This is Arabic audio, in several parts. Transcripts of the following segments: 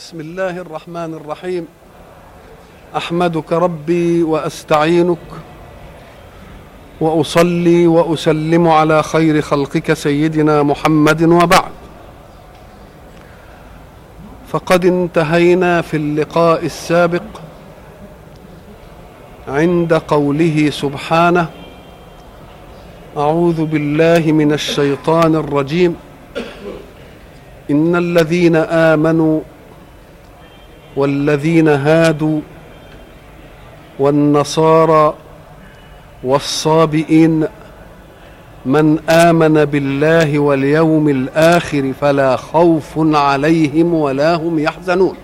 بسم الله الرحمن الرحيم احمدك ربي واستعينك واصلي واسلم على خير خلقك سيدنا محمد وبعد فقد انتهينا في اللقاء السابق عند قوله سبحانه اعوذ بالله من الشيطان الرجيم ان الذين امنوا والذين هادوا والنصارى والصابئين من آمن بالله واليوم الآخر فلا خوف عليهم ولا هم يحزنون.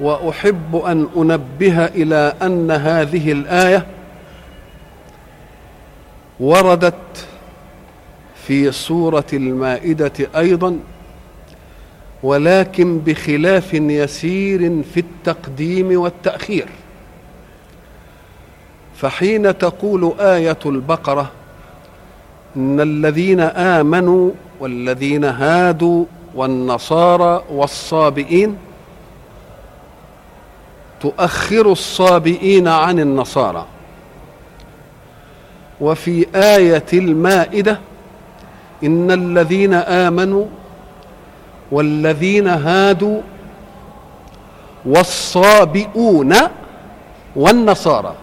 وأحب أن أنبه إلى أن هذه الآية وردت في سورة المائدة أيضا ولكن بخلاف يسير في التقديم والتأخير. فحين تقول آية البقرة إن الذين آمنوا والذين هادوا والنصارى والصابئين تؤخر الصابئين عن النصارى. وفي آية المائدة إن الذين آمنوا والذين هادوا والصابئون والنصارى.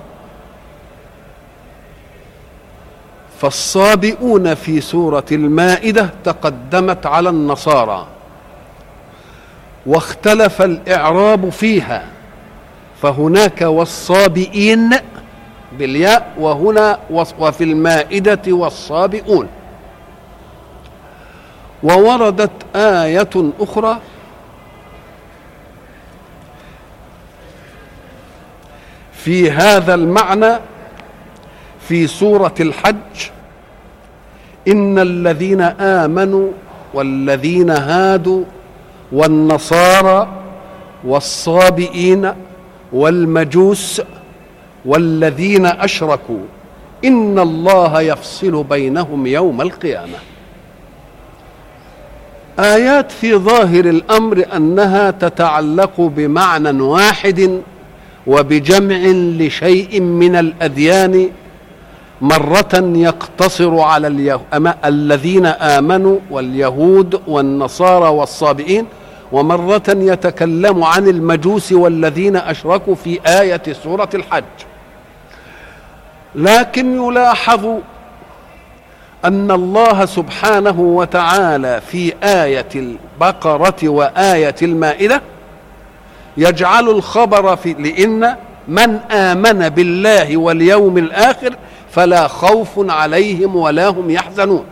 فالصابئون في سورة المائدة تقدمت على النصارى واختلف الإعراب فيها فهناك والصابئين بالياء وهنا وفي المائدة والصابئون. ووردت آية أخرى في هذا المعنى في سورة الحج إن الذين آمنوا والذين هادوا والنصارى والصابئين والمجوس والذين أشركوا إن الله يفصل بينهم يوم القيامة. آيات في ظاهر الأمر أنها تتعلق بمعنى واحد وبجمع لشيء من الأديان مرة يقتصر على اليه... الذين آمنوا واليهود والنصارى والصابئين ومرة يتكلم عن المجوس والذين أشركوا في آية سورة الحج. لكن يلاحظ أن الله سبحانه وتعالى في آية البقرة وآية المائدة يجعل الخبر في لإن من آمن بالله واليوم الآخر فلا خوف عليهم ولا هم يحزنون.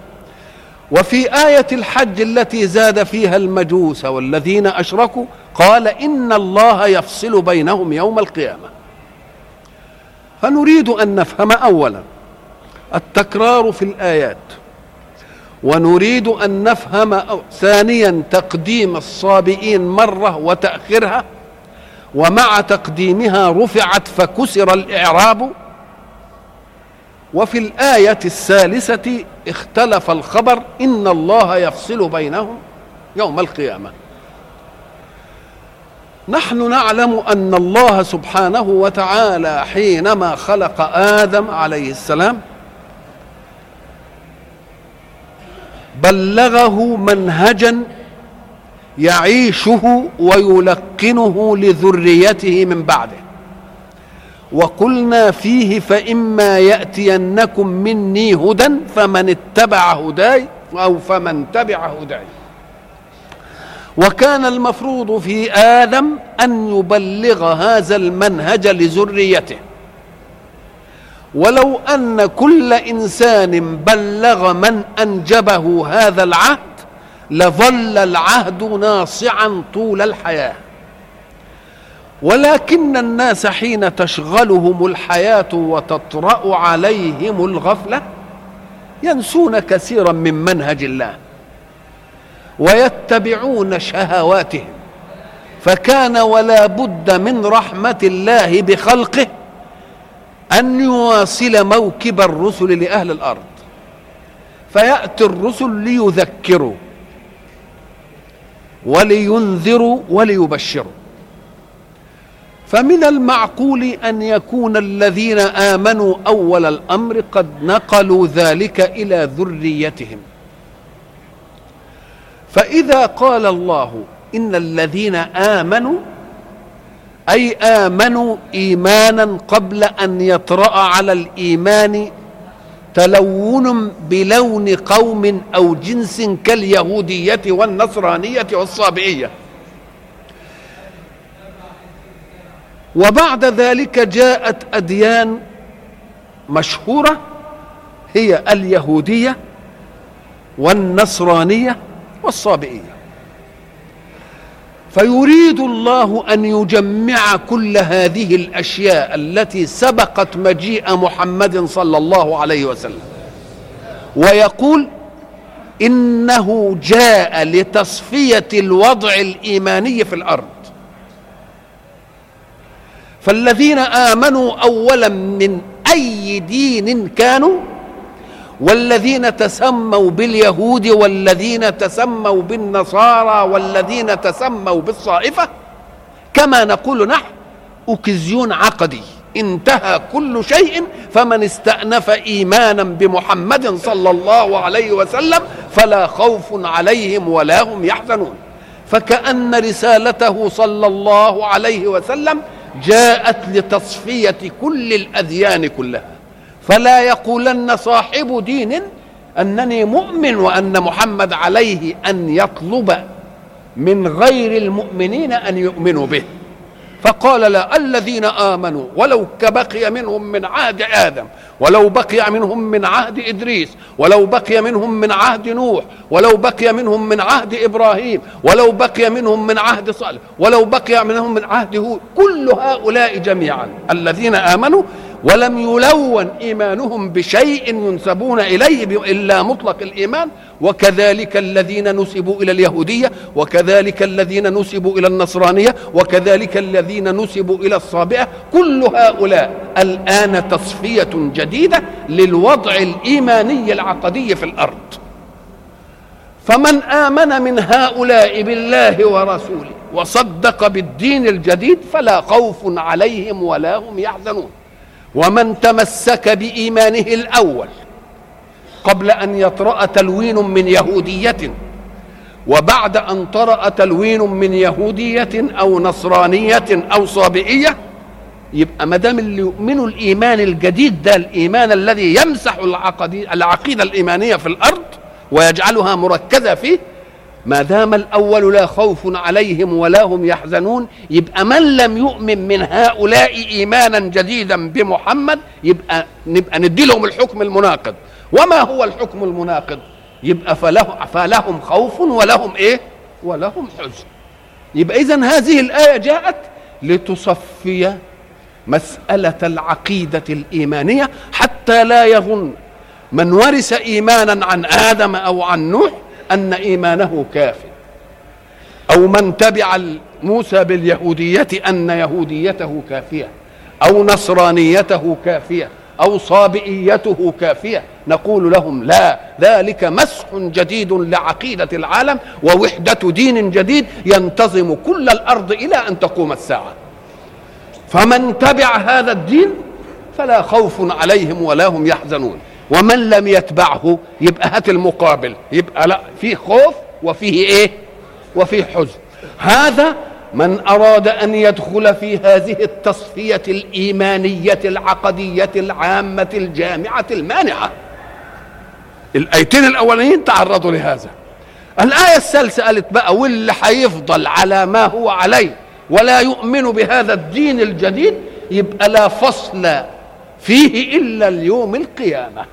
وفي آية الحج التي زاد فيها المجوس والذين أشركوا قال إن الله يفصل بينهم يوم القيامة. فنريد أن نفهم اولا التكرار في الآيات. ونريد أن نفهم ثانيا تقديم الصابئين مرة وتأخيرها ومع تقديمها رفعت فكسر الإعراب. وفي الآية الثالثة اختلف الخبر إن الله يفصل بينهم يوم القيامة. نحن نعلم أن الله سبحانه وتعالى حينما خلق آدم عليه السلام بلغه منهجا يعيشه ويلقنه لذريته من بعده. وقلنا فيه فإما يأتينكم مني هدى فمن اتبع هداي أو فمن تبع هداي. وكان المفروض في آدم أن يبلغ هذا المنهج لذريته. ولو أن كل إنسان بلغ من أنجبه هذا العهد لظل العهد ناصعا طول الحياة. ولكن الناس حين تشغلهم الحياة وتطرأ عليهم الغفلة ينسون كثيرا من منهج الله ويتبعون شهواتهم فكان ولا بد من رحمة الله بخلقه أن يواصل موكب الرسل لأهل الأرض فيأتي الرسل ليذكروا ولينذروا وليبشروا. فمن المعقول أن يكون الذين آمنوا أول الأمر قد نقلوا ذلك إلى ذريتهم. فإذا قال الله إن الذين آمنوا أي آمنوا إيمانا قبل أن يطرأ على الإيمان تلون بلون قوم أو جنس كاليهودية والنصرانية والصابئية. وبعد ذلك جاءت أديان مشهورة هي اليهودية والنصرانية والصابئية. فيريد الله أن يجمع كل هذه الأشياء التي سبقت مجيء محمد صلى الله عليه وسلم. ويقول إنه جاء لتصفية الوضع الإيماني في الأرض. فالذين آمنوا اولا من أي دين كانوا والذين تسموا باليهود والذين تسموا بالنصارى والذين تسموا بالصائفة كما نقول نحن اوكزيون عقدي انتهى كل شيء فمن استأنف إيمانا بمحمد صلى الله عليه وسلم فلا خوف عليهم ولا هم يحزنون. فكأن رسالته صلى الله عليه وسلم جاءت لتصفية كل الأديان كلها. فلا يقولن صاحب دين أنني مؤمن وأن محمد عليه أن يطلب من غير المؤمنين أن يؤمنوا به. فقال لا الذين آمنوا ولو كبقي منهم من عهد آدم ولو بقي منهم من عهد إدريس ولو بقي منهم من عهد نوح ولو بقي منهم من عهد إبراهيم ولو بقي منهم من عهد صالح ولو بقي منهم من عهد هود كل هؤلاء جميعا الذين آمنوا ولم يلون إيمانهم بشيء ينسبون إليه إلا مطلق الإيمان وكذلك الذين نسبوا إلى اليهودية وكذلك الذين نسبوا إلى النصرانية وكذلك الذين نسبوا إلى الصابئة. كل هؤلاء الآن تصفية جديدة للوضع الإيماني العقدي في الأرض. فمن آمن من هؤلاء بالله ورسوله وصدق بالدين الجديد فلا خوف عليهم ولا هم يحزنون. ومن تمسك بإيمانه الأول قبل أن يطرأ تلوين من يهودية وبعد أن طرأ تلوين من يهودية أو نصرانية أو صابئية يبقى ما دام اللي يؤمنوا الإيمان الجديد ده الإيمان الذي يمسح العقيدة الإيمانية في الأرض ويجعلها مركزة فيه ما دام الأول لا خوف عليهم ولا هم يحزنون يبقى من لم يؤمن من هؤلاء إيمانا جديدا بمحمد يبقى نبقى ندي لهم الحكم المناقض. وما هو الحكم المناقض؟ يبقى فله فلهم خوف ولهم إيه؟ ولهم حزن. يبقى اذا هذه الآية جاءت لتصفي مسألة العقيدة الإيمانية حتى لا يظن من ورث إيمانا عن آدم أو عن نوح أن إيمانه كاف. أو من تبع موسى باليهودية أن يهوديته كافية. أو نصرانيته كافية. أو صابئيته كافية. نقول لهم لا ذلك مسح جديد لعقيدة العالم ووحدة دين جديد ينتظم كل الأرض إلى أن تقوم الساعة. فمن تبع هذا الدين فلا خوف عليهم ولا هم يحزنون. ومن لم يتبعه يبقى هات المقابل يبقى لا فيه خوف وفيه إيه؟ وفيه حزن. هذا من أراد أن يدخل في هذه التصفية الإيمانية العقدية العامة الجامعة المانعة. الآيتين الاولانيين تعرضوا لهذا. الآية الثالثة قالت بقى واللي هيفضل على ما هو عليه ولا يؤمن بهذا الدين الجديد يبقى لا فصل فيه إلا اليوم القيامة.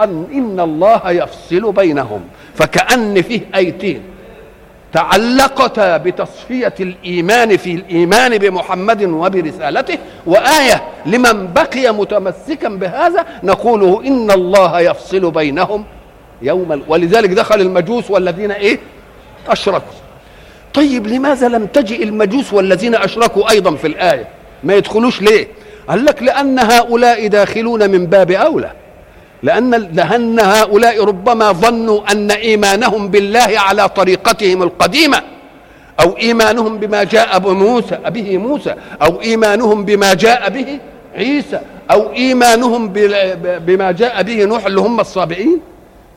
أن إن الله يفصل بينهم فكأن فيه أيتين. تعلقتا بتصفية الإيمان في الإيمان بمحمد وبرسالته وآية لمن بقي متمسكا بهذا نقوله إن الله يفصل بينهم يوم ولذلك دخل المجوس والذين إيه؟ أشركوا. طيب لماذا لم تجئ المجوس والذين أشركوا أيضا في الآية؟ ما يدخلوش ليه؟ قال لك لأن هؤلاء داخلون من باب أولى. لأن لأن هؤلاء ربما ظنوا أن إيمانهم بالله على طريقتهم القديمة أو إيمانهم بما جاء بموسى به موسى أو إيمانهم بما جاء به عيسى أو إيمانهم بما جاء به نوح اللي هم الصابئين.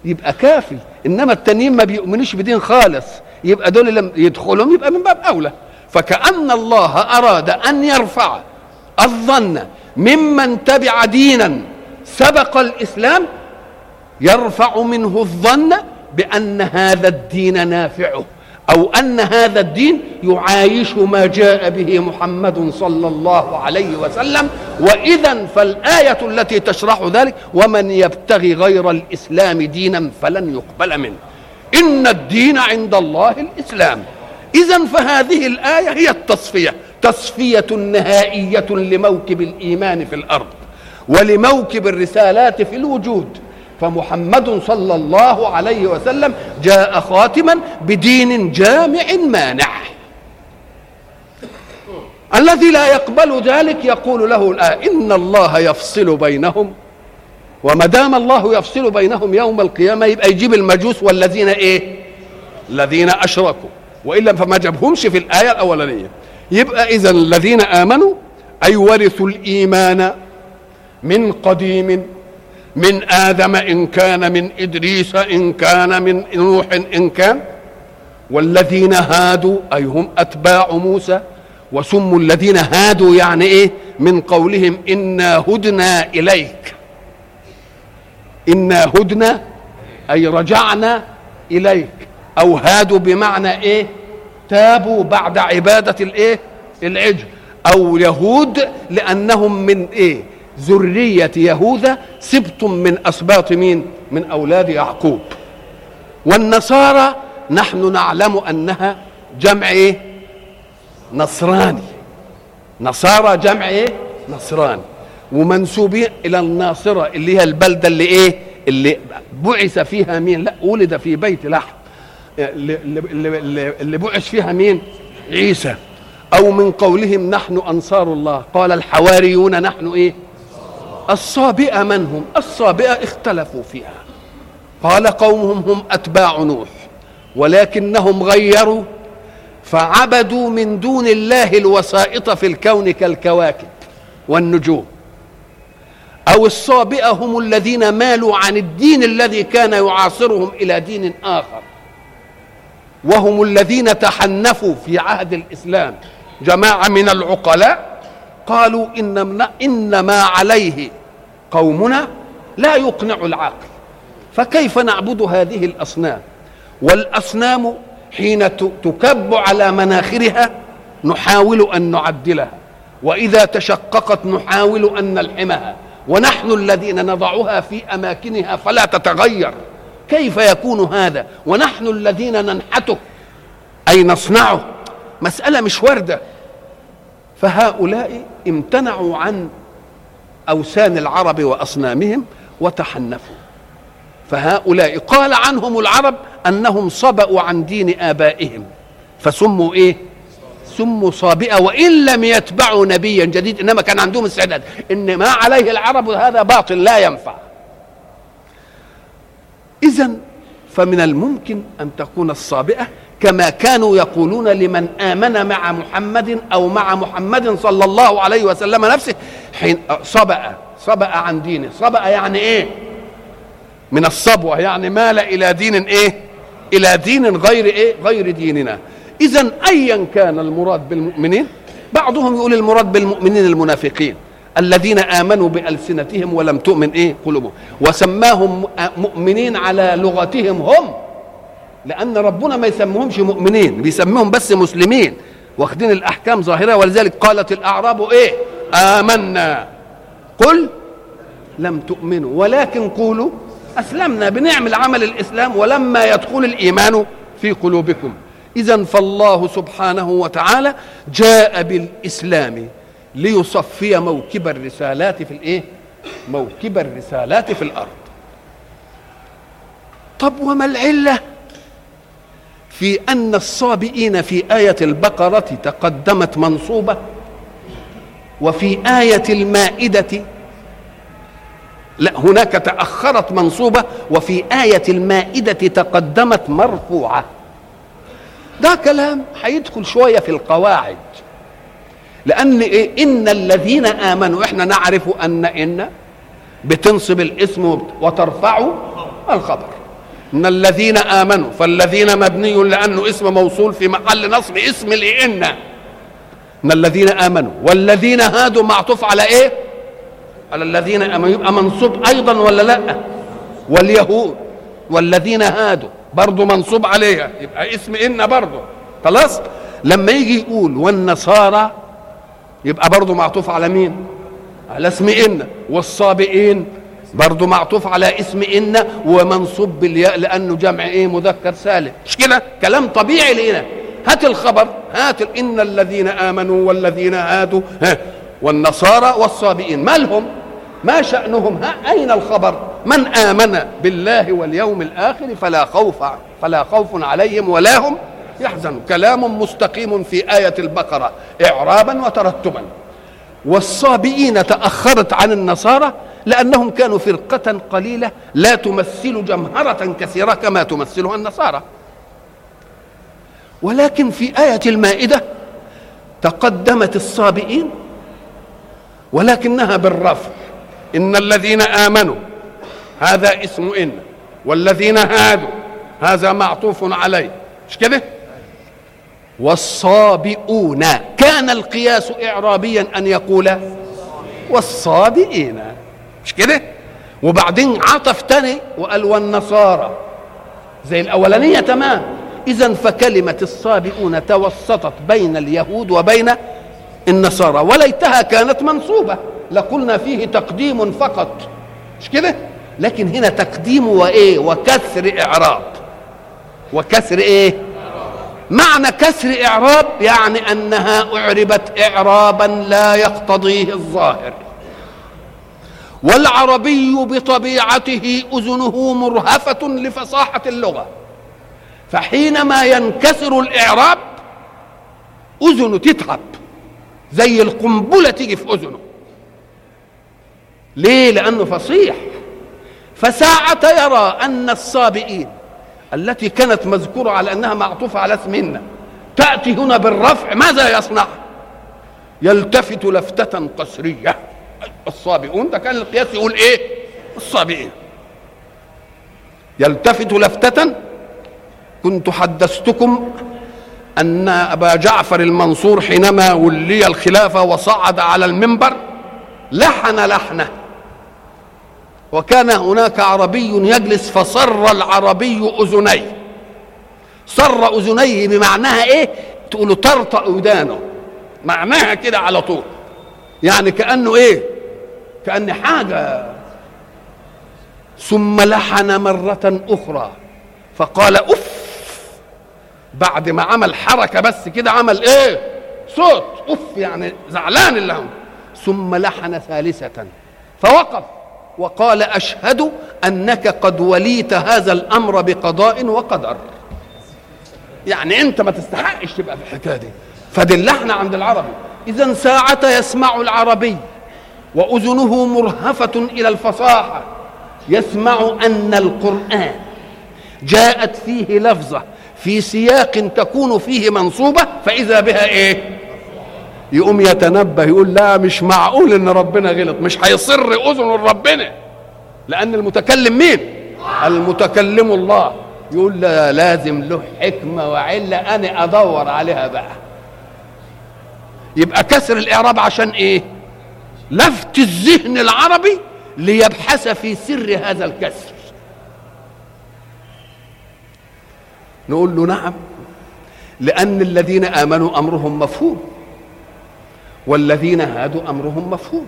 يبقى كافي. إنما التانيين ما بيؤمنوش بدين خالص. يبقى دول لم يدخلهم يبقى من باب أولى. فكأن الله أراد أن يرفع الظن ممن تبع دينا سبق الإسلام يرفع منه الظن بأن هذا الدين نافعه أو أن هذا الدين يعايش ما جاء به محمد صلى الله عليه وسلم. وإذا فالآية التي تشرح ذلك ومن يبتغي غير الإسلام دينا فلن يقبل منه. إن الدين عند الله الإسلام. إذا فهذه الآية هي التصفية تصفية نهائية لموكب الإيمان في الأرض. ولموكب الرسالات في الوجود. فمحمد صلى الله عليه وسلم جاء خاتما بدين جامع مانع. الذي لا يقبل ذلك يقول له الآن إن الله يفصل بينهم. وما دام الله يفصل بينهم يوم القيامة يبقى يجيب المجوس والذين إيه؟ الذين أشركوا. وإلا فما جابهمش في الآية الأولانية. يبقى إذا الذين آمنوا أي ورثوا الإيمان من قديم من آدم إن كان من إدريس إن كان من نوح إن كان. والذين هادوا أي هم أتباع موسى وسموا الذين هادوا يعني إيه؟ من قولهم إنا هدنا إليك. إنا هدنا أي رجعنا إليك. أو هادوا بمعنى إيه؟ تابوا بعد عبادة الإيه؟ العجل. أو يهود لأنهم من إيه؟ ذرية يهوذا سبط من أسباط مين؟ من أولاد يعقوب. والنصارى نحن نعلم أنها جمع إيه؟ نصراني. نصارى جمع إيه؟ نصراني. ومنسوبين إلى الناصرة اللي هي البلدة اللي إيه؟ اللي بعث فيها مين؟ لا ولد في بيت لحم. اللي, اللي, اللي بعث فيها مين؟ عيسى. أو من قولهم نحن أنصار الله. قال الحواريون نحن إيه؟ الصابئة من هم؟ الصابئة اختلفوا فيها. قال قومهم هم أتباع نوح ولكنهم غيروا فعبدوا من دون الله الوسائط في الكون كالكواكب والنجوم. أو الصابئة هم الذين مالوا عن الدين الذي كان يعاصرهم إلى دين آخر. وهم الذين تحنفوا في عهد الإسلام. جماعة من العقلاء قالوا إن إن ما عليه قومنا لا يقنع العقل فكيف نعبد هذه الأصنام؟ والأصنام حين تكب على مناخرها نحاول أن نعدلها. وإذا تشققت نحاول أن نلحمها. ونحن الذين نضعها في أماكنها فلا تتغير. كيف يكون هذا؟ ونحن الذين ننحته. أي نصنعه؟ مسألة مش واردة. فهؤلاء امتنعوا عن أوثان العرب وأصنامهم وتحنفوا. فهؤلاء قال عنهم العرب أنهم صبأوا عن دين آبائهم. فسموا إيه؟ سموا صابئة وإن لم يتبعوا نبيا جديد إنما كان عندهم استعداد. إن ما عليه العرب هذا باطل لا ينفع. إذا فمن الممكن أن تكون الصابئة كما كانوا يقولون لمن آمن مع محمد أو مع محمد صلى الله عليه وسلم نفسه حين صبأ صبأ عن دينه. صبأ يعني إيه؟ من الصبوة يعني مال إلى دين إيه؟ إلى دين غير إيه؟ غير ديننا. إذا أيا كان المراد بالمؤمنين بعضهم يقول المراد بالمؤمنين المنافقين الذين آمنوا بألسنتهم ولم تؤمن إيه؟ قلوبهم. وسماهم مؤمنين على لغتهم هم. لأن ربنا ما يسميهمش مؤمنين بيسميهم بس مسلمين. واخدين الأحكام ظاهرة ولذلك قالت الأعراب إيه؟ آمنا. قل لم تؤمنوا ولكن قولوا أسلمنا بنعمل عمل الإسلام ولما يدخل الإيمان في قلوبكم. اذا فالله سبحانه وتعالى جاء بالإسلام ليصفي موكب الرسالات في الإيه؟ موكب الرسالات في الأرض. طب وما العلة؟ في أن الصابئين في آية البقرة تقدمت منصوبة وفي آية المائدة لا هناك تأخرت منصوبة وفي آية المائدة تقدمت مرفوعة. ده كلام هيدخل شوية في القواعد. لأن إيه إن الذين آمنوا إحنا نعرف أن إن بتنصب الاسم وترفع الخبر. إن الذين آمنوا فالذين مبني لأنه اسم موصول في محل نصب اسم لأن إن الذين آمنوا والذين هادوا معطوف على إيه؟ على الذين آمنوا يبقى منصوب أيضا ولا لأ؟ واليهود والذين هادوا برضه منصوب عليها يبقى اسم إن برضه خلاص؟ لما يجي يقول والنصارى يبقى برضه معطوف على مين؟ على اسم إن. والصابئين برضه معطوف على اسم إن ومنصوب بالياء لأنه جمع إيه؟ مذكر سالم. مش كده؟ كلام طبيعي لنا هات الخبر هات إن الذين آمنوا والذين هادوا ها والنصارى والصابئين. ما لهم؟ ما شأنهم؟ ها أين الخبر؟ من آمن بالله واليوم الآخر فلا خوف فلا خوف عليهم ولا هم يحزنوا كلام مستقيم في آية البقرة إعرابا وترتبا. والصابئين تأخرت عن النصارى لأنهم كانوا فرقة قليلة لا تمثل جمهرة كثيرة كما تمثلها النصارى. ولكن في آية المائدة تقدمت الصابئين ولكنها بالرفع. إن الذين آمنوا هذا اسم إن والذين هادوا هذا معطوف عليه. مش كده؟ والصابئون. كان القياس إعرابيا أن يقول والصابئين. مش كده؟ وبعدين عطف تاني وقال والنصارى. زي الأولانية تمام. إذا فكلمة الصابئون توسطت بين اليهود وبين النصارى وليتها كانت منصوبة. لقلنا فيه تقديم فقط. مش كده؟ لكن هنا تقديم وإيه؟ وكسر إعراب. وكسر إيه؟ معنى كسر إعراب يعني أنها أعربت اعرابا لا يقتضيه الظاهر. والعربي بطبيعته أذنه مرهفة لفصاحة اللغة. فحينما ينكسر الإعراب أذنه تتعب زي القنبلة تيجي في أذنه. ليه؟ لأنه فصيح. فساعة يرى أن الصابئين التي كانت مذكورة على أنها معطوفة على اسمنا تأتي هنا بالرفع ماذا يصنع؟ يلتفت لفتة قسرية. الصابئون ده كان القياس يقول إيه؟ الصابئين. يلتفت لفتة كنت حدثتكم أن أبا جعفر المنصور حينما ولي الخلافة وصعد على المنبر لحن لحنة. وكان هناك عربي يجلس فصر العربي أذنيه. صر أذنيه بمعناها إيه؟ تقول طرطق ودانه. معناها كده على طول. يعني كأنه إيه؟ كأن حاجة. ثم لحن مرة أخرى فقال اف بعد ما عمل حركة بس كده عمل إيه؟ صوت اف يعني زعلان اللي هم ثم لحن ثالثة فوقف وقال أشهد أنك قد وليت هذا الأمر بقضاء وقدر. يعني أنت ما تستحقش تبقى في الحكاية دي. فدي اللحن عند العربي. اذا ساعة يسمع العربي. وأذنه مرهفة إلى الفصاحة. يسمع أن القرآن جاءت فيه لفظة في سياق تكون فيه منصوبة فإذا بها إيه؟ يقوم يتنبه يقول لا مش معقول إن ربنا غلط مش هيصر أذن ربنا. لأن المتكلم مين؟ المتكلم الله. يقول لا لازم له حكمة وعله أنا أدور عليها بقى. يبقى كسر الإعراب عشان إيه؟ لفت الذهن العربي ليبحث في سر هذا الكسر. نقول له نعم لأن الذين آمنوا أمرهم مفهوم والذين هادوا أمرهم مفهوم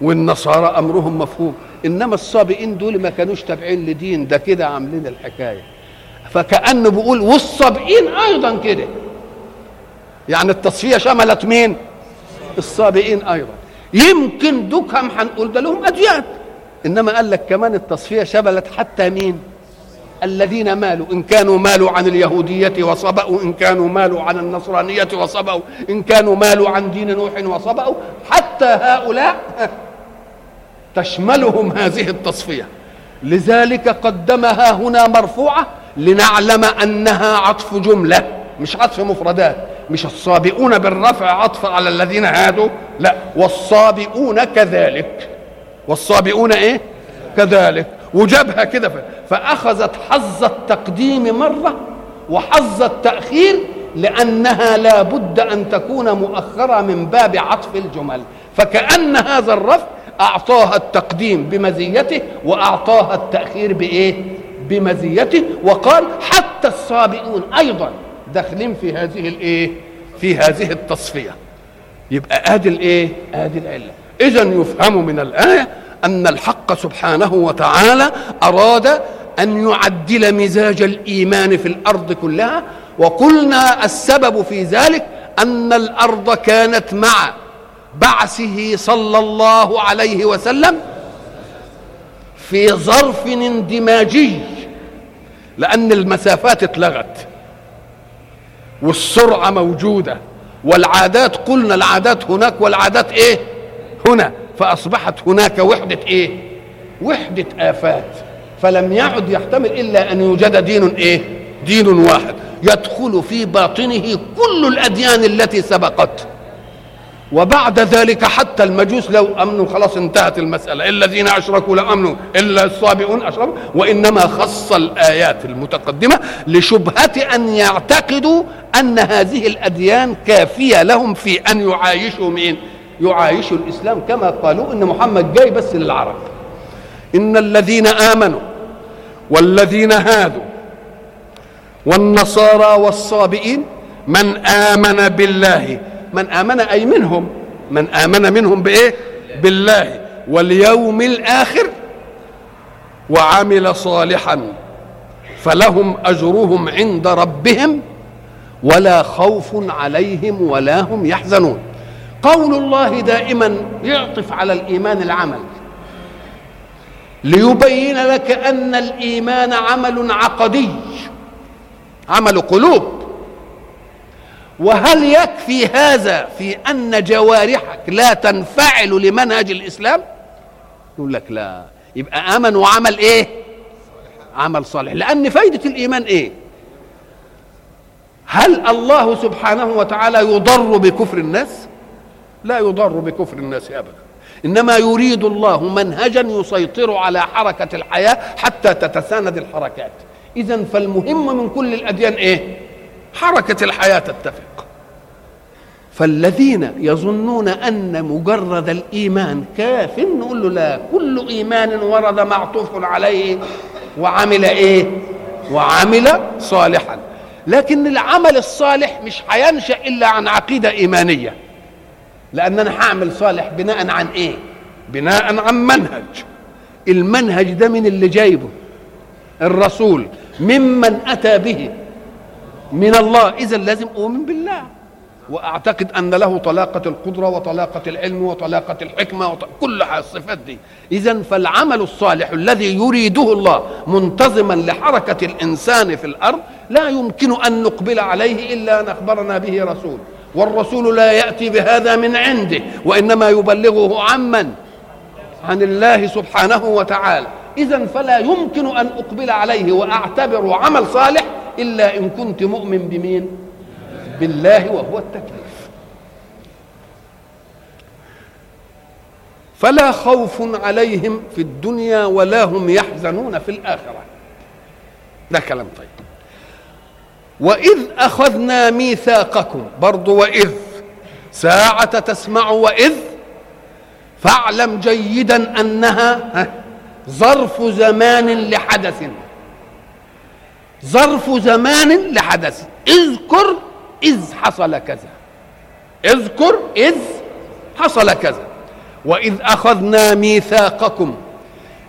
والنصارى أمرهم مفهوم. إنما الصابئين دول ما كانوش تابعين لدين ده كده عاملين الحكاية. فكأنه بيقول والصابئين أيضا كده. يعني التصفية شملت مين؟ الصابئين أيضا. يمكن دكهم هنقول ده لهم اديان إنما قال لك كمان التصفية شملت حتى مين؟ الذين مالوا. إن كانوا مالوا عن اليهودية وصبأوا إن كانوا مالوا عن النصرانية وصبأوا إن كانوا مالوا عن دين نوح وصبأوا حتى هؤلاء تشملهم هذه التصفية. لذلك قدمها هنا مرفوعة لنعلم أنها عطف جملة مش عطف مفردات. مش الصابئون بالرفع عطف على الذين هادوا لا والصابئون كذلك. والصابئون إيه؟ كذلك. وجابها كده فأخذت حظ التقديم مرة وحظ التأخير لأنها لا بد أن تكون مؤخرة من باب عطف الجمل. فكأن هذا الرفع أعطاها التقديم بمزيته وأعطاها التأخير بإيه؟ بمزيته. وقال حتى الصابئون أيضا داخلين في هذه الايه؟ في هذه التصفية. يبقى ادي الايه؟ ادي العلة. إذا يفهم من الآية أن الحق سبحانه وتعالى أراد أن يعدل مزاج الإيمان في الأرض كلها وقلنا السبب في ذلك أن الأرض كانت مع بعثه صلى الله عليه وسلم في ظرف اندماجي لأن المسافات اتلغت. والسرعة موجودة. والعادات قلنا العادات هناك والعادات إيه؟ هنا. فأصبحت هناك وحدة إيه؟ وحدة آفات. فلم يعد يحتمل إلا أن يوجد دين إيه؟ دين واحد. يدخل في باطنه كل الأديان التي سبقت. وبعد ذلك حتى المجوس لو امنوا خلاص انتهت المسألة. الذين أشركوا لو امنوا إلا الصابئون أشركوا. وإنما خص الآيات المتقدمة لشبهة أن يعتقدوا أن هذه الأديان كافية لهم في أن يعايشوا مين؟ يعايشوا الإسلام كما قالوا إن محمد جاي بس للعرب. إن الذين آمنوا والذين هادوا والنصارى والصابئين من آمن بالله من آمن أي منهم. من آمن منهم بإيه؟ بالله واليوم الآخر وعمل صالحا فلهم أجرهم عند ربهم ولا خوف عليهم ولا هم يحزنون. قول الله دائما يعطف على الإيمان العمل. ليبين لك أن الإيمان عمل عقدي عمل قلوب. وهل يكفي هذا في أن جوارحك لا تنفعل لمنهج الإسلام؟ يقول لك لا. يبقى آمن وعمل إيه؟ عمل صالح. لأن فايدة الإيمان إيه؟ هل الله سبحانه وتعالى يضر بكفر الناس؟ لا يضر بكفر الناس ابدا. إنما يريد الله منهجا يسيطر على حركة الحياة حتى تتساند الحركات. اذا فالمهم من كل الأديان إيه؟ حركة الحياة تتفق. فالذين يظنون أن مجرد الإيمان كاف نقول له لا كل إيمان ورد معطوف عليه وعمل إيه؟ وعمل صالحا. لكن العمل الصالح مش هينشا إلا عن عقيدة إيمانية. لأن أنا هعمل صالح بناء عن إيه؟ بناء عن منهج. المنهج ده من اللي جايبه؟ الرسول. ممن أتى به. من الله. اذا لازم أؤمن بالله. وأعتقد أن له طلاقة القدرة وطلاقة العلم وطلاقة الحكمة وط... كل الصفات دي. اذا فالعمل الصالح الذي يريده الله منتظما لحركة الإنسان في الأرض لا يمكن أن نقبل عليه إلا أن أخبرنا به رسول. والرسول لا يأتي بهذا من عنده وإنما يبلغه عمن عن الله سبحانه وتعالى. اذا فلا يمكن أن أقبل عليه واعتبره عمل صالح إلا إن كنت مؤمن بمين؟ بالله وهو التكليف. فلا خوف عليهم في الدنيا ولا هم يحزنون في الآخرة. ده كلام طيب. وإذ أخذنا ميثاقكم برضو وإذ ساعة تسمع وإذ فاعلم جيدا أنها ظرف زمان لحدث. ظرف زمان لحدث. اذكر إذ حصل كذا. اذكر إذ حصل كذا. وإذ أخذنا ميثاقكم.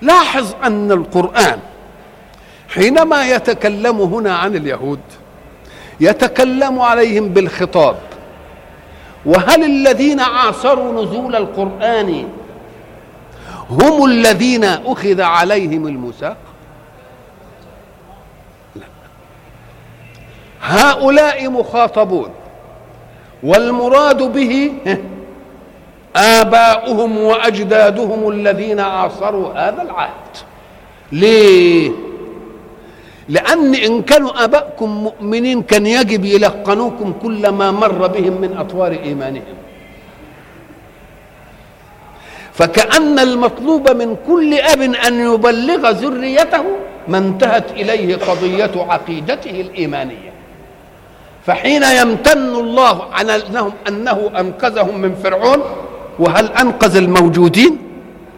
لاحظ أن القرآن حينما يتكلم هنا عن اليهود يتكلم عليهم بالخطاب. وهل الذين عاصروا نزول القرآن هم الذين أخذ عليهم الميثاق؟ هؤلاء مخاطبون والمراد به آباؤهم وأجدادهم الذين عاصروا هذا العهد. ليه؟ لأن إن كانوا آباءكم مؤمنين كان يجب يلقنوكم كل ما مر بهم من أطوار إيمانهم. فكأن المطلوب من كل أب أن يبلغ ذريته ما انتهت إليه قضية عقيدته الإيمانية. فحين يمتن الله على أنهم أنه أنقذهم من فرعون وهل أنقذ الموجودين؟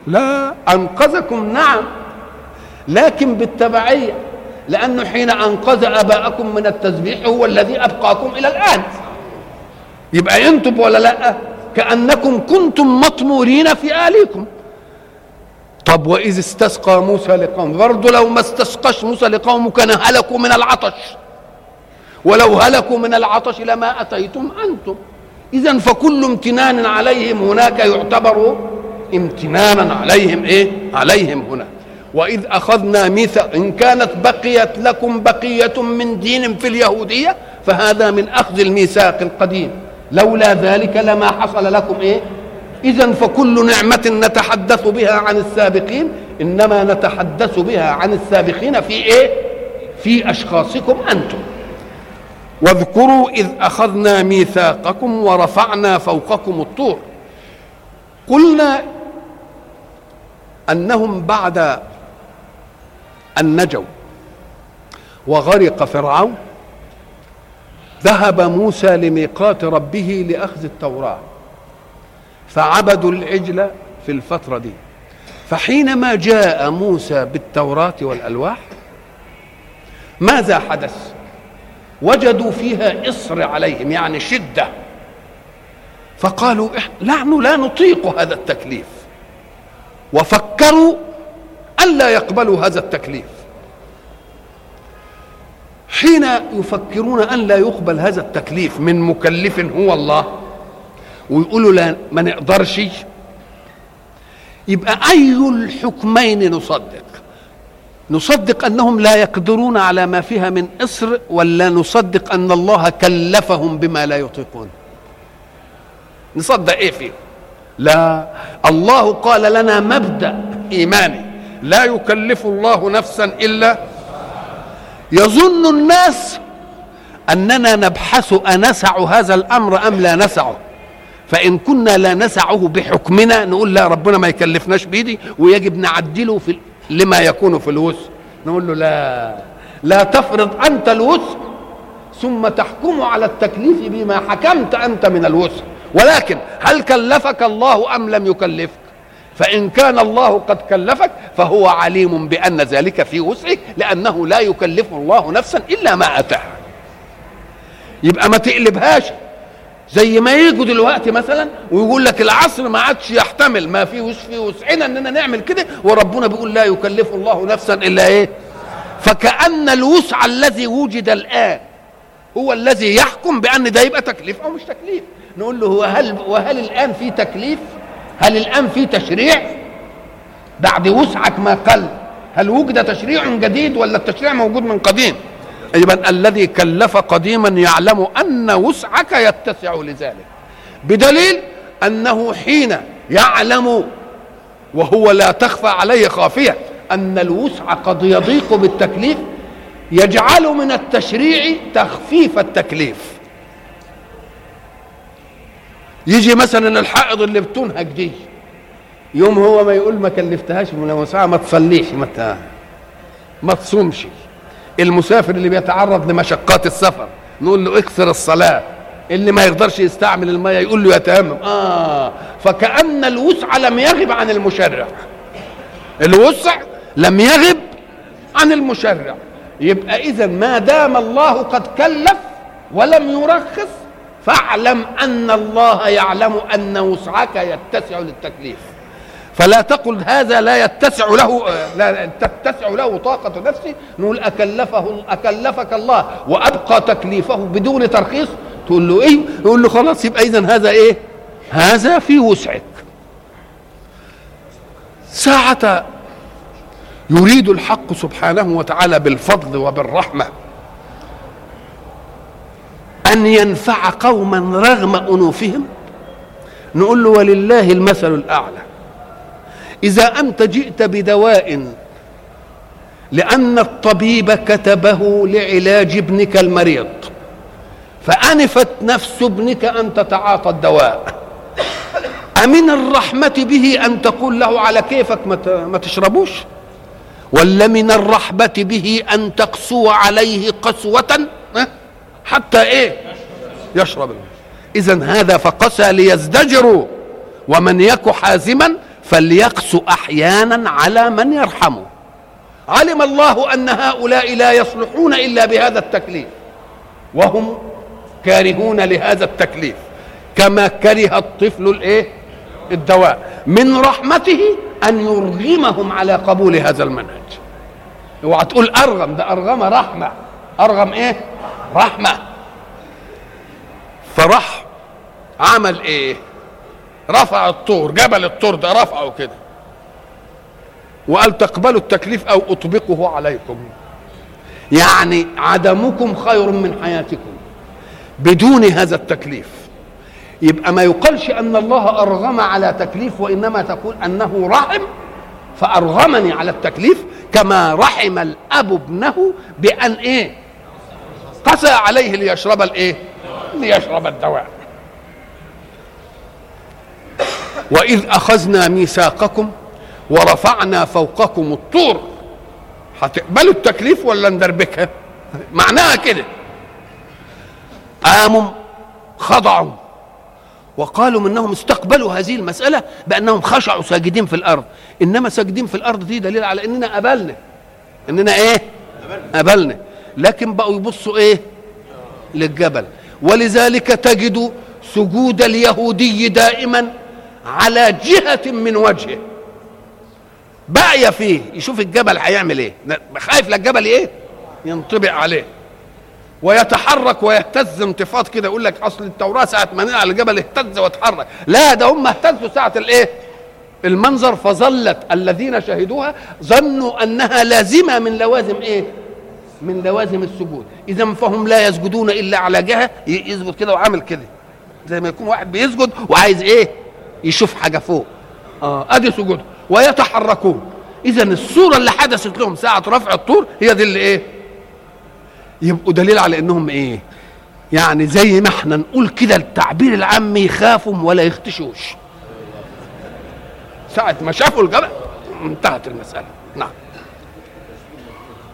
لا أنقذكم نعم لكن بالتبعية لأنه حين أنقذ أباءكم من التسبيح هو الذي أبقاكم إلى الآن. يبقى أنتم ولا لأ؟ كأنكم كنتم مطمورين في آليكم طب وإذ استسقى موسى لقوم برضه لو ما استسقاش موسى لقومه كان هلكوا من العطش. ولو هلكوا من العطش لما أتيتم أنتم. إذا فكل امتنان عليهم هناك يعتبر امتنانا عليهم إيه؟ عليهم هنا. وإذ أخذنا ميثاق إن كانت بقيت لكم بقية من دين في اليهودية فهذا من أخذ الميثاق القديم. لولا ذلك لما حصل لكم إيه؟ إذا فكل نعمة نتحدث بها عن السابقين إنما نتحدث بها عن السابقين في إيه؟ في أشخاصكم أنتم. واذكروا إذ أخذنا ميثاقكم ورفعنا فوقكم الطور. قلنا أنهم بعد أن نجوا وغرق فرعون ذهب موسى لميقات ربه لأخذ التوراة فعبدوا العجل في الفترة دي. فحينما جاء موسى بالتوراة والألواح ماذا حدث؟ وجدوا فيها إصر عليهم يعني شدة. فقالوا نحن لا نطيق هذا التكليف. وفكروا ألا يقبلوا هذا التكليف. حين يفكرون أن لا يقبل هذا التكليف من مكلف هو الله ويقولوا لا ما نقدرش يبقى أي الحكمين نصدق؟ نصدق أنهم لا يقدرون على ما فيها من إصر ولا نصدق أن الله كلفهم بما لا يطيقون. نصدق إيه فيه؟ لا الله قال لنا مبدأ إيماني. لا يكلف الله نفسا إلا يظن الناس أننا نبحث أنسع هذا الأمر أم لا نسعه. فإن كنا لا نسعه بحكمنا نقول لا ربنا ما يكلفناش بيدي ويجب نعدله في لما يكون في الوسع نقول له لا لا تفرض أنت الوسع ثم تحكم على التكليف بما حكمت أنت من الوسع ولكن هل كلفك الله أم لم يكلفك؟ فإن كان الله قد كلفك فهو عليم بأن ذلك في وسعك لأنه لا يكلف الله نفسا إلا ما أتاها. يبقى ما تقلبهاش. زي ما يجوا دلوقتي مثلا ويقول لك العصر ما عادش يحتمل ما فيه في وسعنا إننا نعمل كده وربنا بيقول لا يكلف الله نفسا إلا إيه؟ فكأن الوسع الذي وجد الآن هو الذي يحكم بأن ده يبقى تكليف أو مش تكليف. نقول له وهل وهل الآن في تكليف؟ هل الآن في تشريع؟ بعد وسعك ما قل هل وجد تشريع جديد ولا التشريع موجود من قديم؟ يبقى الذي كلف قديما يعلم أن وسعك يتسع لذلك. بدليل أنه حين يعلم وهو لا تخفى عليه خافية أن الوسع قد يضيق بالتكليف يجعل من التشريع تخفيف التكليف. يجي مثلا الحائض اللي بتنهج دي يوم هو ما يقول ما كلفتهاش من وسعها ما تصليش ما ما تصومش. المسافر اللي بيتعرض لمشقات السفر نقول له أكثر الصلاة اللي ما يقدرش يستعمل المية يقول له يتيمم آه فكأن الوسع لم يغب عن المشرع. الوسع لم يغب عن المشرع. يبقى إذا ما دام الله قد كلف ولم يرخص فاعلم أن الله يعلم أن وسعك يتسع للتكليف. فلا تقل هذا لا يتسع له لا تتسع له طاقة نفسه نقول أكلفه أكلفك الله وأبقى تكليفه بدون ترخيص. تقول له إيه؟ يقول له خلاص يبقى إذا هذا إيه؟ هذا في وسعك. ساعة يريد الحق سبحانه وتعالى بالفضل وبالرحمة أن ينفع قوما رغم أنوفهم. نقول له ولله المثل الأعلى. إذا أنت جئت بدواء لأن الطبيب كتبه لعلاج ابنك المريض فأنفت نفس ابنك أن تتعاطى الدواء. أمن الرحمة به أن تقول له على كيفك ما تشربوش؟ ولا من الرحبة به أن تقسو عليه قسوة؟ حتى إيه؟ يشرب. إذا هذا فقسى ليزدجروا ومن يك حازما فليقسو أحيانا على من يرحمه. علم الله أن هؤلاء لا يصلحون إلا بهذا التكليف. وهم كارهون لهذا التكليف. كما كره الطفل الإيه؟ الدواء. من رحمته أن يرغمهم على قبول هذا المنهج. اوعى تقول أرغم ده ارغم رحمة. أرغم إيه؟ رحمة. فراح عمل إيه؟ رفع الطور جبل الطور ده رفعه كده. وقال تقبلوا التكليف أو أطبقه عليكم. يعني عدمكم خير من حياتكم بدون هذا التكليف. يبقى ما يقالش أن الله أرغم على تكليف وإنما تقول أنه رحم فأرغمني على التكليف كما رحم الأب ابنه بأن إيه؟ قسى عليه ليشرب الإيه؟ ليشرب الدواء. وإذ أخذنا ميثاقكم ورفعنا فوقكم الطور. هتقبلوا التكليف ولا ندربكها؟ معناها كده. قاموا خضعوا وقالوا منهم استقبلوا هذه المسألة بأنهم خشعوا ساجدين في الأرض. إنما ساجدين في الأرض دي دليل على إننا قبلنا. إننا إيه؟ قبلنا. لكن بقوا يبصوا إيه؟ للجبل. ولذلك تجد سجود اليهودي دائما على جهة من وجهه. باقية فيه. يشوف الجبل هيعمل إيه. خايف للجبل إيه؟ ينطبق عليه. ويتحرك ويهتز انتفاض كده. يقول لك أصل التوراة ساعة ما على الجبل اهتز واتحرك. لا ده هم اهتزوا ساعة الإيه؟ المنظر فظلت الذين شهدوها. ظنوا أنها لازمة من لوازم إيه؟ من لوازم السجود إذا فهم لا يسجدون إلا على جهة. يسجد كده وعامل كده. زي ما يكون واحد بيسجد وعايز إيه؟ يشوف حاجة فوق. آه أدي سجود. ويتحركون. اذا الصورة اللي حدثت لهم ساعة رفع الطور هي دي اللي إيه؟ يبقوا دليل على إنهم إيه؟ يعني زي ما إحنا نقول كده التعبير العامي يخافوا ولا يختشوش. ساعة ما شافوا الجبل انتهت المسألة. نعم.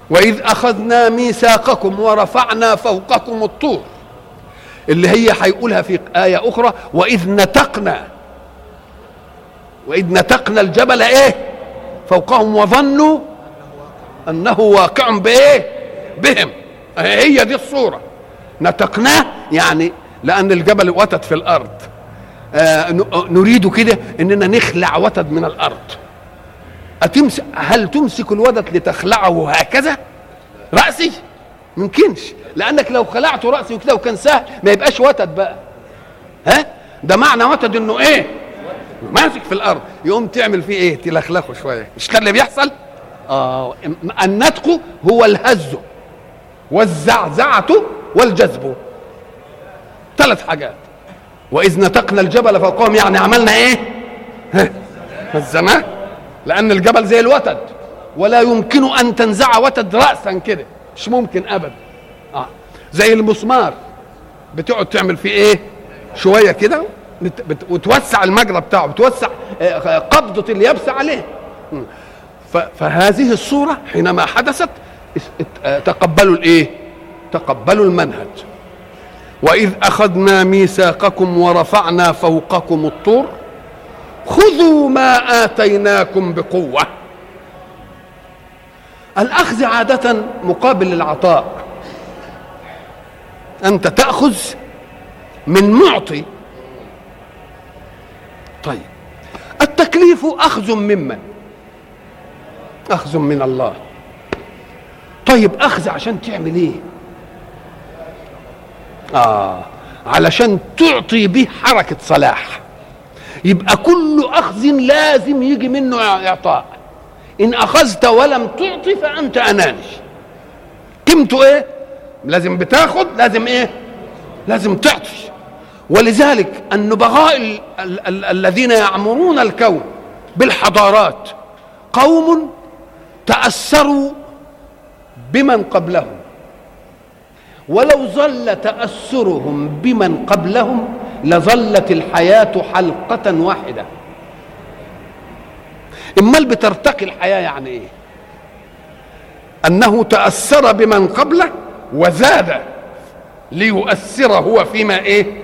وإذ أخذنا ميثاقكم ورفعنا فوقكم الطور. اللي هي هيقولها في آية أخرى وإذ نتقنا وإذ نتقنا الجبل إيه؟ فوقهم وظنوا أنه واقع بإيه؟ بهم. هي دي الصورة. نتقناه يعني لأن الجبل وتد في الأرض. آه نريد كده إننا نخلع وتد من الأرض. أتمسك هل تمسك الودد لتخلعه هكذا؟ رأسي؟ ممكنش. لأنك لو خلعت رأسي وكده وكان سهل ما يبقاش وتد بقى. ها؟ ده معنى وتد إنه إيه؟ ماسك في الأرض يقوم تعمل فيه إيه؟ تلخلخه شوية. مش كان اللي بيحصل؟ آه النتق هو الهز والزعزعة والجذب. ثلاث حاجات. وإذ نتقنا الجبل فوقهم يعني عملنا إيه؟ هزناه لأن الجبل زي الوتد ولا يمكن أن تنزع وتد راسا كده. مش ممكن ابدا. آه زي المسمار. بتقعد تعمل فيه إيه؟ شوية كده. وتوسع المجرى بتاعه بتوسع قبضة اليابسه عليه. فهذه الصورة حينما حدثت تقبلوا الإيه؟ تقبلوا المنهج. وإذ أخذنا ميثاقكم ورفعنا فوقكم الطور خذوا ما آتيناكم بقوة. الأخذ عادة مقابل للعطاء أنت تأخذ من معطي طيب. التكليف أخذ ممن أخذ من الله. طيب أخذ عشان تعمل إيه؟ آه علشان تعطي به حركة صلاح. يبقى كل أخذ لازم يجي منه إعطاء. إن أخذت ولم تعطي فأنت أناني. قيمته إيه؟ لازم بتاخد لازم إيه؟ لازم تعطي. ولذلك النبغاء ال ال ال الذين يعمرون الكون بالحضارات قوم تأثروا بمن قبلهم. ولو ظل تأثرهم بمن قبلهم لظلت الحياة حلقة واحدة. امال بترتقي الحياة يعني إيه؟ أنه تأثر بمن قبله وزاد ليؤثر هو فيما إيه؟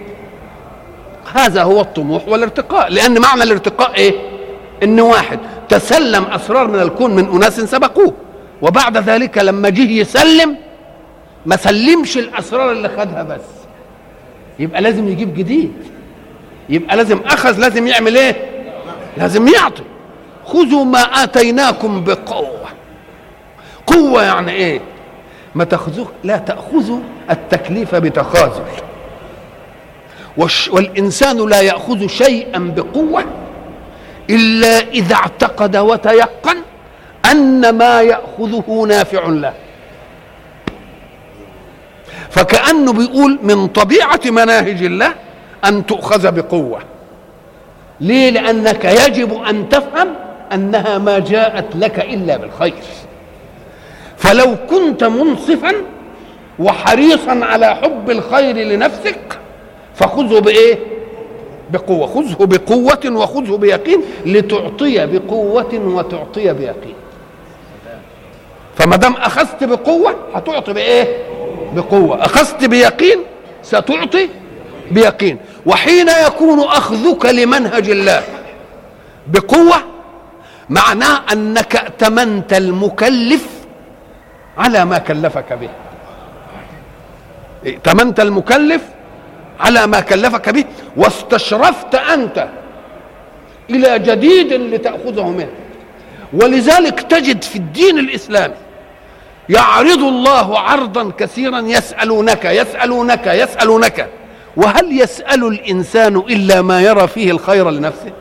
هذا هو الطموح والارتقاء. لأن معنى الارتقاء إيه؟ ان واحد تسلم أسرار من الكون من أناس سبقوه. وبعد ذلك لما جه يسلم ما سلمش الأسرار اللي خدها بس. يبقى لازم يجيب جديد. يبقى لازم أخذ لازم يعمل إيه؟ لازم يعطي. خذوا ما آتيناكم بقوة. قوة يعني إيه؟ ما تأخذوه لا تأخذوا التكليف بتخاذل. والإنسان لا يأخذ شيئا بقوة إلا إذا اعتقد وتيقن أن ما يأخذه نافع له. فكانه بيقول من طبيعة مناهج الله أن تؤخذ بقوة. ليه؟ لأنك يجب أن تفهم أنها ما جاءت لك إلا بالخير. فلو كنت منصفا وحريصا على حب الخير لنفسك فخذه بإيه؟ بقوة. خذه بقوة وخذه بيقين لتعطي بقوة وتعطي بيقين. فما دام أخذت بقوة هتعطي بإيه؟ بقوة. أخذت بيقين ستعطي بيقين. وحين يكون أخذك لمنهج الله بقوة معناه أنك ائتمنت المكلف على ما كلفك به. ائتمنت المكلف على ما كلفك به واستشرفت أنت إلى جديد لتأخذه منه. ولذلك تجد في الدين الإسلامي يعرض الله عرضا كثيرا يسألونك يسألونك يسألونك. وهل يسأل الإنسان إلا ما يرى فيه الخير لنفسه؟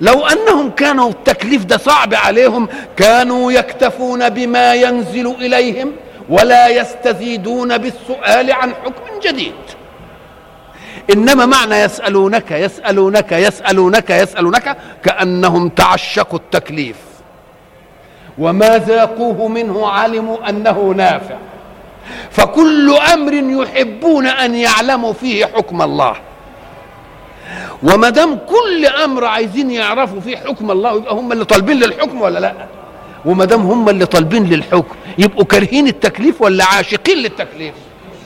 لو أنهم كانوا التكليف ده صعب عليهم كانوا يكتفون بما ينزل إليهم ولا يستزيدون بالسؤال عن حكم جديد. إنما معنى يسألونك يسألونك يسألونك يسألونك كأنهم تعشقوا التكليف. وما ذاقوه منه علموا أنه نافع. فكل أمر يحبون أن يعلموا فيه حكم الله. وما دام كل أمر عايزين يعرفوا فيه حكم الله يبقى هم اللي طالبين للحكم ولا لا؟ وما دام هم اللي طالبين للحكم يبقوا كارهين التكليف ولا عاشقين للتكليف؟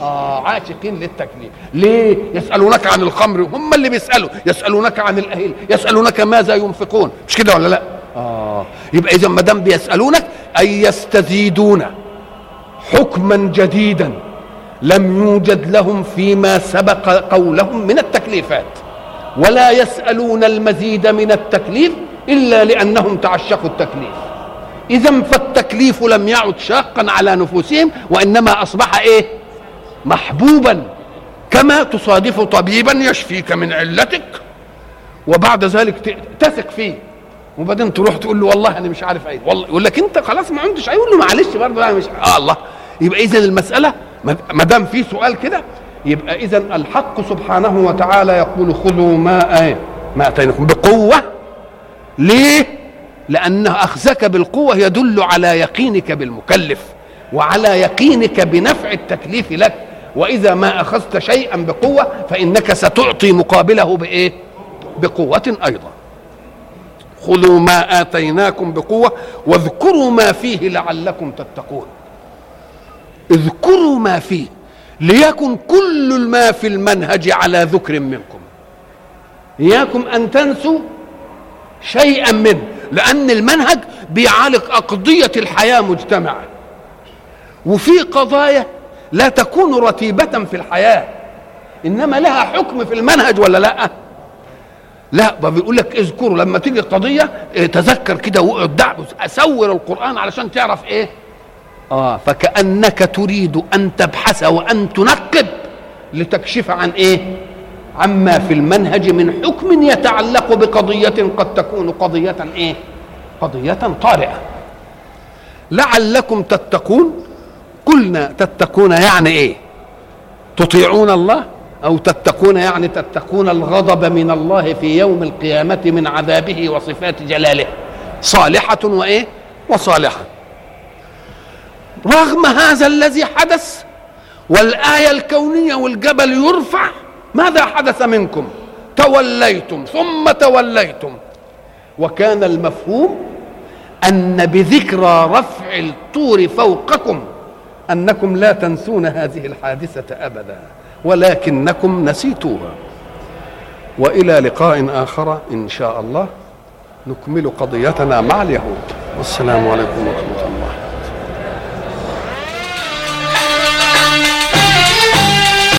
آه عاشقين للتكليف ليه؟ يسألونك عن الخمر هم اللي بيسألوا. يسألونك عن الأهل يسألونك ماذا ينفقون. مش كده ولا لا؟ آه. يبقى إذا ما دام بيسألونك أي يستزيدون حكما جديدا لم يوجد لهم فيما سبق قولهم من التكليفات. ولا يسألون المزيد من التكليف إلا لأنهم تعشقوا التكليف. إذا فالتكليف لم يعد شاقا على نفوسهم وإنما أصبح إيه؟ محبوبا كما تصادف طبيبا يشفيك من علتك وبعد ذلك تثق فيه. وبعدين تروح تقول له والله أنا مش عارف إيه والله يقول لك أنت خلاص ما عندش يقول له معلش برضه أنا مش آه الله. يبقى اذا المسألة ما دام في سؤال كده يبقى اذا الحق سبحانه وتعالى يقول خذوا ما آه ما أتيناكم بقوة. ليه؟ لأن أخذك بالقوة يدل على يقينك بالمكلف وعلى يقينك بنفع التكليف لك. وإذا ما أخذت شيئا بقوة فإنك ستعطي مقابله بإيه؟ بقوة أيضا. خذوا ما آتيناكم بقوة واذكروا ما فيه لعلكم تتقون. اذكروا ما فيه ليكن كل ما في المنهج على ذكر منكم. إياكم أن تنسوا شيئا منه لأن المنهج بيعالج أقضية الحياة مجتمعة وفي قضايا لا تكون رتيبة في الحياة. إنما لها حكم في المنهج ولا لا؟ لا بيقول لك اذكروا لما تيجي قضية تذكر كده واقعد أسور القرآن علشان تعرف إيه؟ آه فكأنك تريد أن تبحث وأن تنقب لتكشف عن إيه؟ عما في المنهج من حكم يتعلق بقضية قد تكون قضية إيه؟ قضية طارئة. لعلكم تتقون قلنا تتقون يعني إيه؟ تطيعون الله أو تتقون يعني تتقون الغضب من الله في يوم القيامة من عذابه وصفات جلاله. صالحة وإيه؟ وصالحة. رغم هذا الذي حدث والآية الكونية والجبل يرفع ماذا حدث منكم؟ توليتم ثم توليتم. وكان المفهوم أن بذكرى رفع الطور فوقكم أنكم لا تنسون هذه الحادثة أبدا ولكنكم نسيتوها. وإلى لقاء آخر إن شاء الله نكمل قضيتنا مع اليهود. والسلام عليكم ورحمة الله.